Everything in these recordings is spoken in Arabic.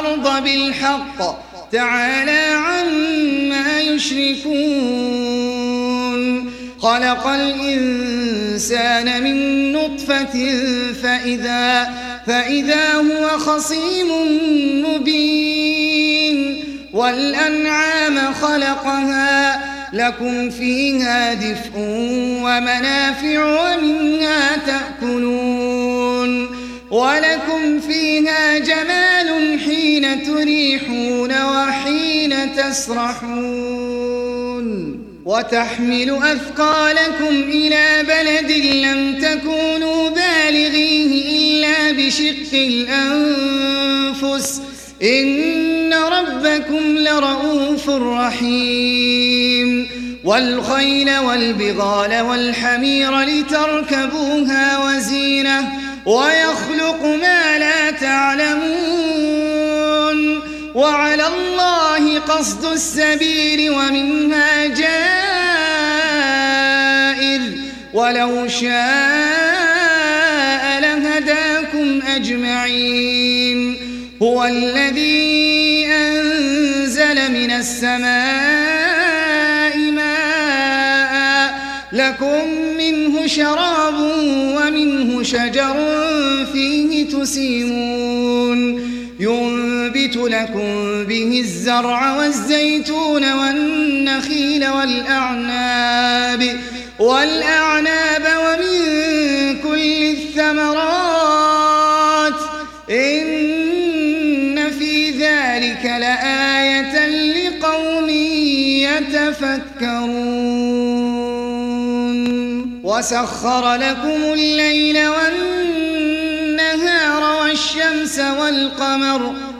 والأرض بالحق. تعالى عما يشركون. خلق الإنسان من نطفة فإذا فإذا هو خصيم مبين. والأنعام خلقها لكم فيها دفء ومنافع ومنها تأكلون. ولكم فيها جمال حين تريحون وحين تسرحون وتحمل أثقالكم إلى بلد لم تكونوا بالغيه إلا بشق الأنفس إن ربكم لرؤوف رحيم والخيل والبغال والحمير لتركبوها وزينة ويخلق ما لا تعلمون وعلى الله قصد السبيل ومنها جائر. ولو شاء لهداكم أجمعين. هو الذي أنزل من السماء ماء. لكم منه شراب ومنه شجر فيه تسيمون. ينبت لكم به الزرع والزيتون والنخيل والأعناب والأعناب ومن كل الثمرات. إن في ذلك لآية لقوم يتفكرون. وسخر لكم الليل والنهار والشمس والقمر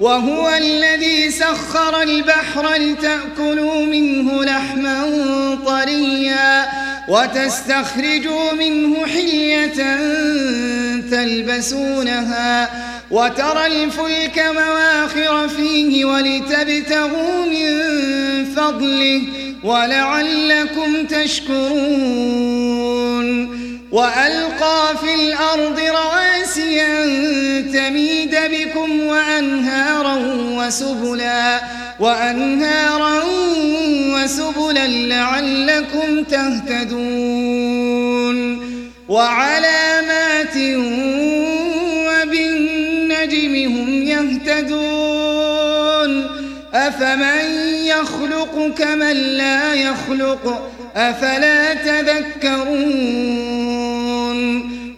وهو الذي سخر البحر لتأكلوا منه لحما طريا وتستخرجوا منه حلية تلبسونها وترى الفلك مواخر فيه ولتبتغوا من فضله ولعلكم تشكرون. وألقى في الأرض رواسي أن تميد بكم وأنهارا وسبلا وأنهارا وسبلا لعلكم تهتدون وعلامات وبالنجم هم يهتدون أفمن يخلق كمن لا يخلق أفلا تذكرون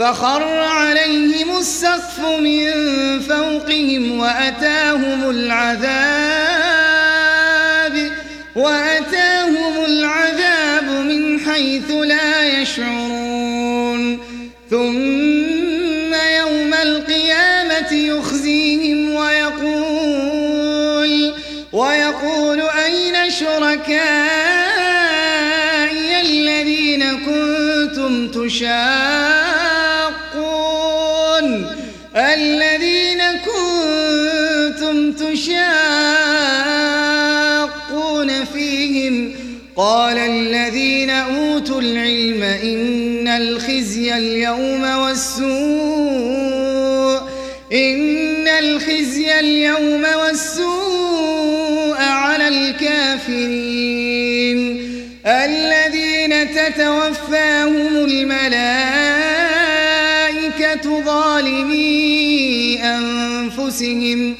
فخر عليهم السقف من فوقهم وأتاهم العذاب وأتاهم العذاب من حيث لا يشعرون. ثم يوم القيامة يخزيهم ويقول ويقول أين شركائي الذين كنتم تشاقون قال الذين أوتوا العلم إن الخزي اليوم والسوء إن الخزي اليوم والسوء على الكافرين. الذين تتوفاهم الملائكة ظالمي أنفسهم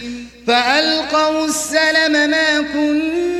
فألقوا السلم ما كنا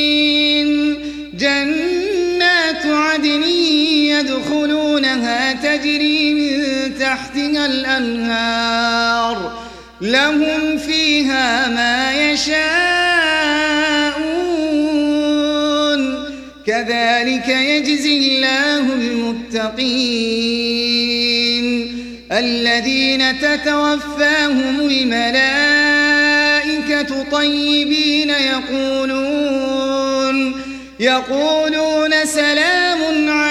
يدخلونها تجري من تحتها الأنهار لهم فيها ما يشاءون كذلك يجزي الله المتقين الذين تتوفاهم الملائكة طيبين يقولون يقولون سلام عليكم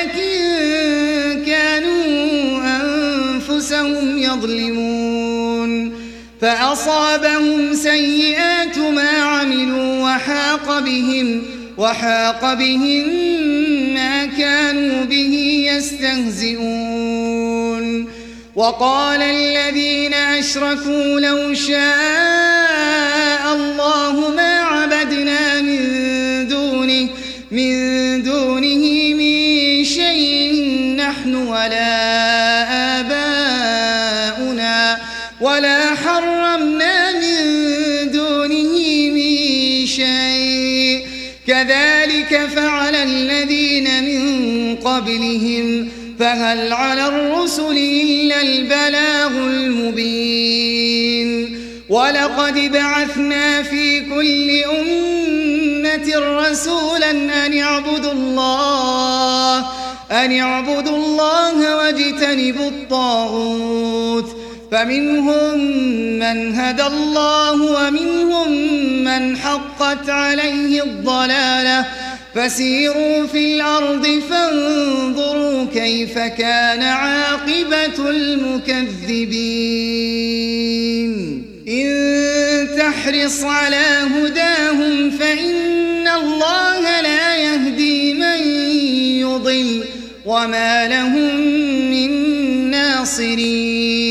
أنفسهم يظلمون فأصابهم سيئات ما عملوا وحاق بهم وحاق بهم ما كانوا به يستهزئون وقال الذين أشركوا لو شاء الله ما عبدنا كذلك فعل الذين من قبلهم فهل على الرسل إلا البلاغ المبين؟ ولقد بعثنا في كل أمة رسولا أن يعبدوا الله أن يعبدوا الله واجتنبوا الطاغوت. فمنهم من هدى الله ومنهم من حقت عليه الضلالة. فسيروا في الأرض فانظروا كيف كان عاقبة المكذبين. إن تحرص على هداهم فإن الله لا يهدي من يضل. وما لهم من ناصرين.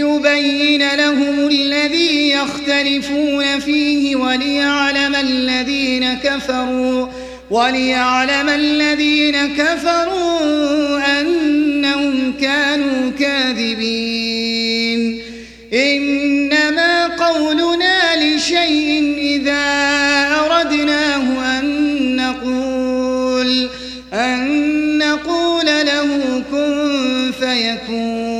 ليبين لهم الذي يختلفون فيه وليعلم الذين كفروا وليعلم الذين كفروا أنهم كانوا كاذبين. إنما قولنا لشيء إذا أردناه أن نقول أن نقول له كن فيكون.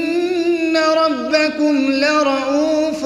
ربكم لرؤوف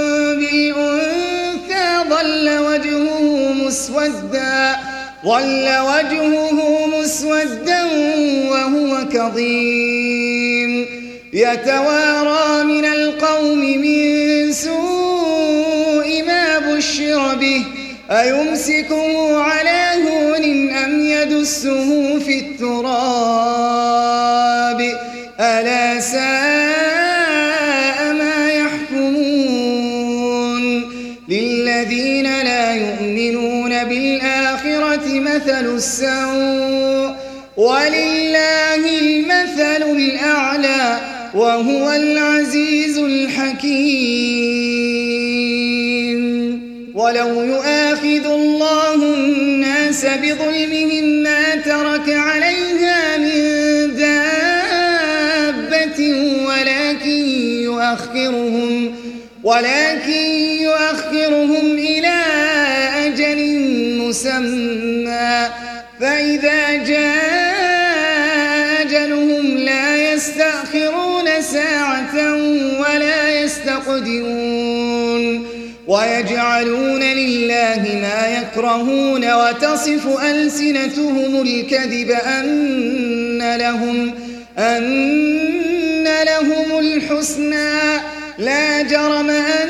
مسودا ظل وجهه مسودا وهو كظيم. يتوارى من القوم من سوء ما بشر به أيمسكه على هون أم يدسه في التراب؟ ألا ساء مثل السوء ولله المثل الأعلى وهو العزيز الحكيم. ولو يؤاخذ الله الناس بظلمهم ما ترك عليها من دابة ولكن يؤخرهم ولكن يؤخرهم إلى مسمى. فإذا جاء أجلهم لا يستأخرون ساعة ولا يستقدمون. ويجعلون لله ما يكرهون وتصف ألسنتهم الكذب أن لهم أن لهم الحسنى. لا جرم أن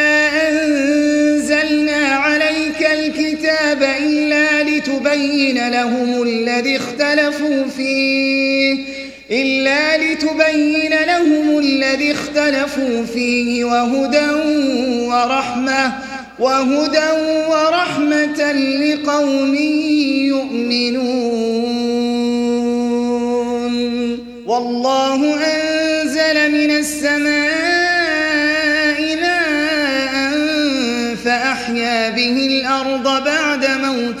لتبين لهم الذي اختلفوا فيه إلا لتبين لهم الذي اختلفوا فيه وهدى ورحمة وهدى ورحمة لقوم يؤمنون. والله أنزل من السماء ماء فأحيا به الأرض بعد موتها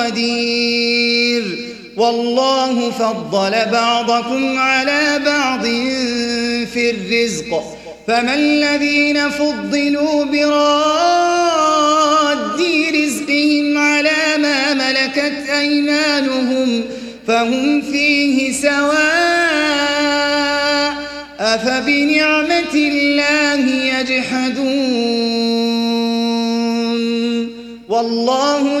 قدير. والله فضل بعضكم على بعض في الرزق. فما الذين فضلوا براد رزقهم على ما ملكت أيمانهم فهم فيه سواء أفبنعمة الله يجحدون. والله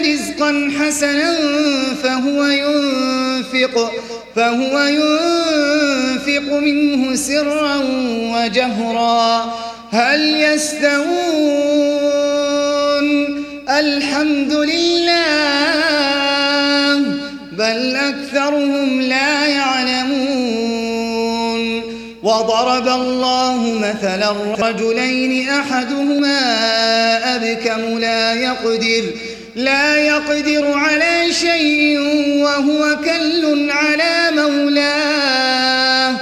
رزقا حسنا فهو ينفق فهو ينفق منه سرا وجهرا. هل يستوون؟ الحمد لله بل أكثرهم لا يعلمون. وضرب الله مثلا رجلين أحدهما أبكم لا يقدر. لا يقدر على شيء وهو كل على مولاه.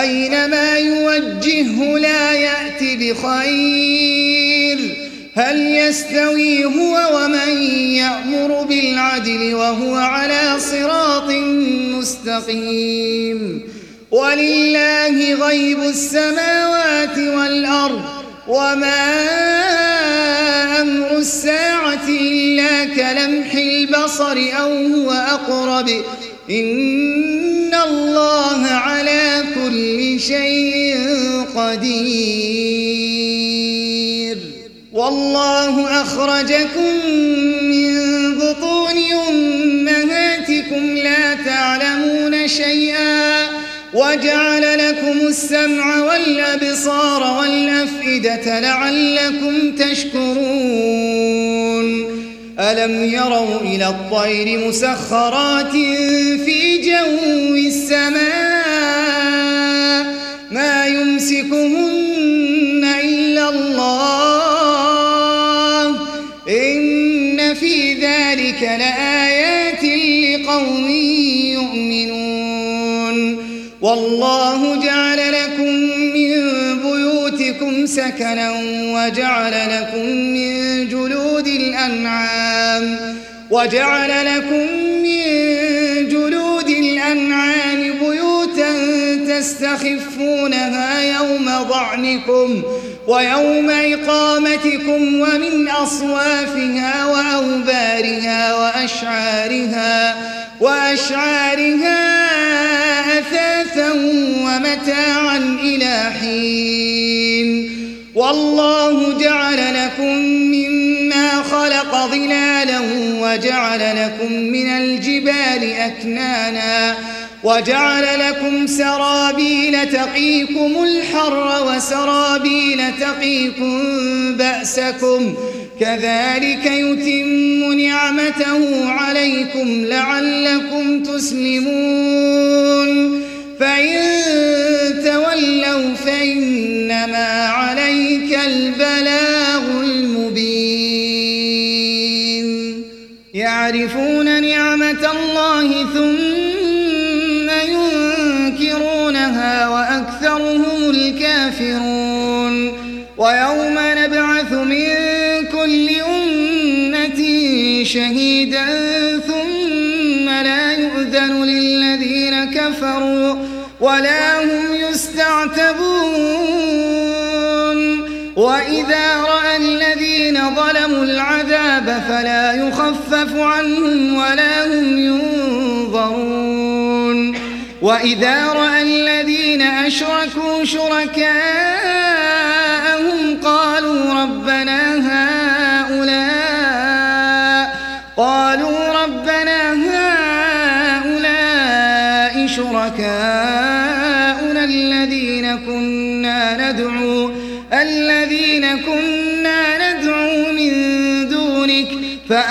أينما يوجهه لا يأتي بخير. هل يستوي هو ومن يأمر بالعدل وهو على صراط مستقيم. ولله غيب السماوات والأرض وما أمر الساعة إلا كلمح البصر أو هو أقرب. إن الله على كل شيء قدير. والله أخرجكم من بطون أمهاتكم لا تعلمون شيئا. وجعل لكم السمع والأبصار والأفئدة لعلكم تشكرون. ألم يروا إلى الطير مسخرات في جو السماء؟ ما يمسكهن والله جعل لكم من بيوتكم سكنا وجعل لكم من جلود الأنعام وجعل لكم من جلود الأنعام بيوتا تستخفونها يوم ضعنكم ويوم إقامتكم ومن أصوافها وأوبارها وأشعارها وأشعارها أثاثا ومتاعا إلى حين. والله جعل لكم مما خلق ظلالا وجعل لكم من الجبال أكنانا وجعل لكم سرابيل تقيكم الحر وسرابيل تقيكم بأسكم. كذلك يتم نعمته عليكم لعلكم تسلمون. فإن تولوا فإنما عليك البلاغ المبين يعرفون نعمة الله ثم ينكرونها وأكثرهم الكافرون ويوم نبعث من كل أمة شهيدا ثم لا يؤذن للذين كفروا ولا هم يستعتبون. وإذا رأى الذين ظلموا العذاب فلا يخفف عنهم ولا هم ينظرون. وإذا رأى الذين أشركوا شركاءهم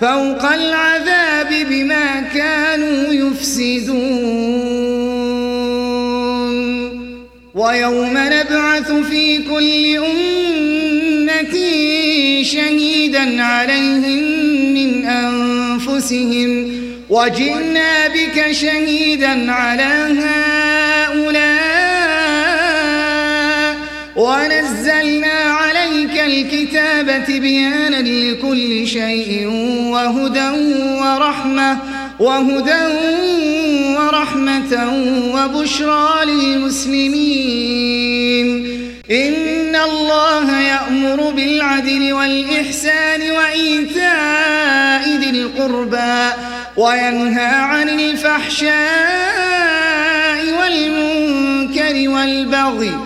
فوق العذاب بما كانوا يفسدون. ويوم نبعث في كل أمة شهيدا عليهم من أنفسهم. وجئنا بك شهيدا على هؤلاء ونزلنا الكتاب بيانا لكل شيء وهدى ورحمة وهدى ورحمة وبشرى للمسلمين. إن الله يأمر بالعدل والإحسان وإيتاء ذي القربى وينهى عن الفحشاء والمنكر والبغي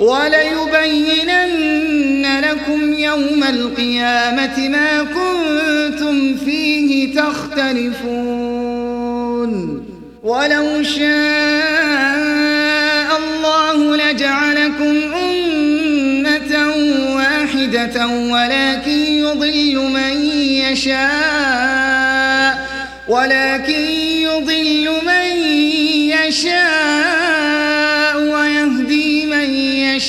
وليبينن لكم يوم القيامة ما كنتم فيه تختلفون. ولو شاء الله لجعلكم أمة واحدة ولكن يضل من يشاء ولكن يضل من يشاء.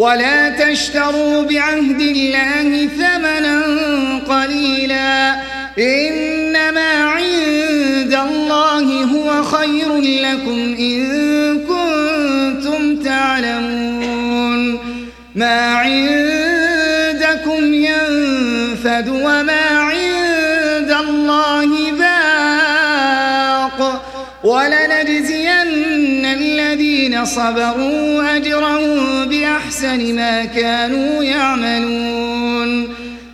ولا تشتروا بعهد الله ثمنا قليلا. إنما عند الله هو خير لكم إن كنتم تعلمون. ما عندكم صبروا أجرهم بأحسن ما كانوا يعملون.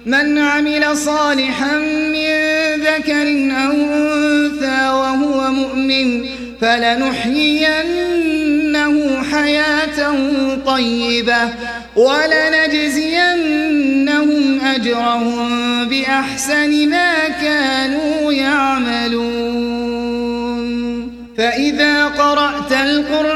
من عمل صالحا من ذكر أو أنثى وهو مؤمن فلنحيينه حياة طيبة ولنجزينهم أجرهم بأحسن ما كانوا يعملون. فإذا قرأت القرآن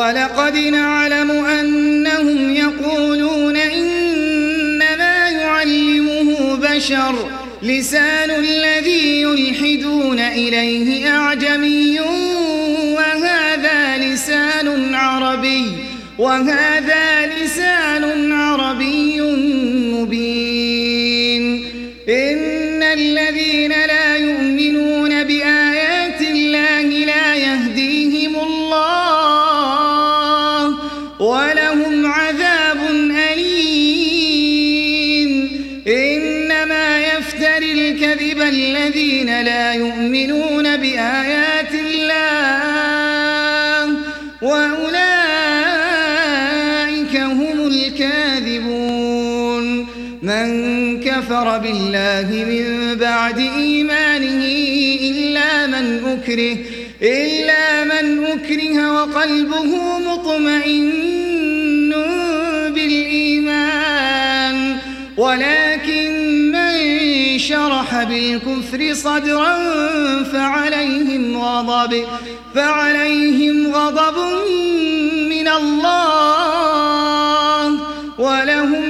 ولقد نعلم أنهم يقولون إنما يعلمه بشر لسان الذي يلحدون إليه أعجمي وهذا لسان عربي وهذا لسان عربي من أكره إلا من أكره وقلبه مطمئن بالإيمان. ولكن من شرح بالكفر صدرا فعليهم غضب فعليهم غضب من الله. ولهم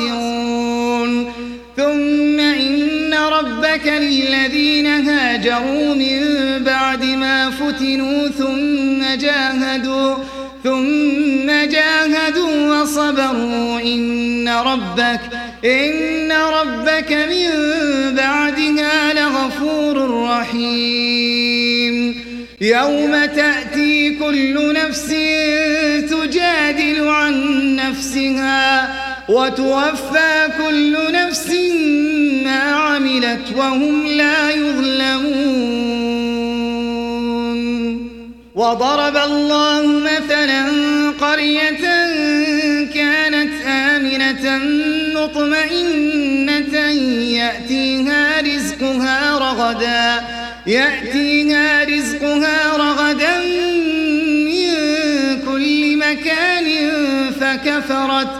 الخاسرون ثم إن ربك للذين هاجروا من بعد ما فتنوا ثم جاهدوا ثم جاهدوا وصبروا. إن ربك إن ربك من بعدها لغفور رحيم. يوم تأتي كل نفس تجادل عن نفسها. وتوفى كل نفس ما عملت وهم لا يظلمون. وضرب الله مثلا قرية كانت آمنة مطمئنة يأتيها رزقها رغدا يأتيها رزقها رغدا من كل مكان فكفرت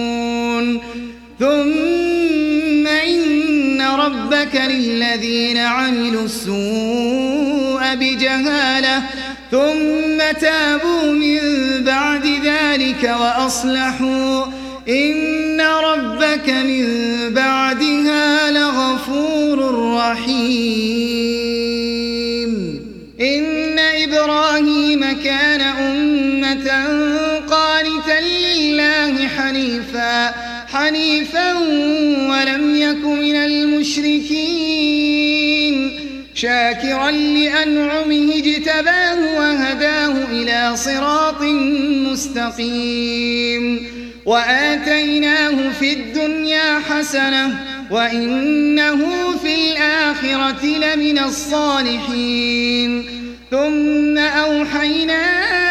ثم إن ربك للذين عملوا السوء بجهالة ثم تابوا من بعد ذلك وأصلحوا. إن ربك من بعدها لغفور رحيم. إن إبراهيم كان أمة قانتا لله حنيفا. حنيفا ولم يك من المشركين. شاكرا لأنعمه اجتباه وهداه إلى صراط مستقيم. وآتيناه في الدنيا حسنة وإنه في الآخرة لمن الصالحين. ثم أوحينا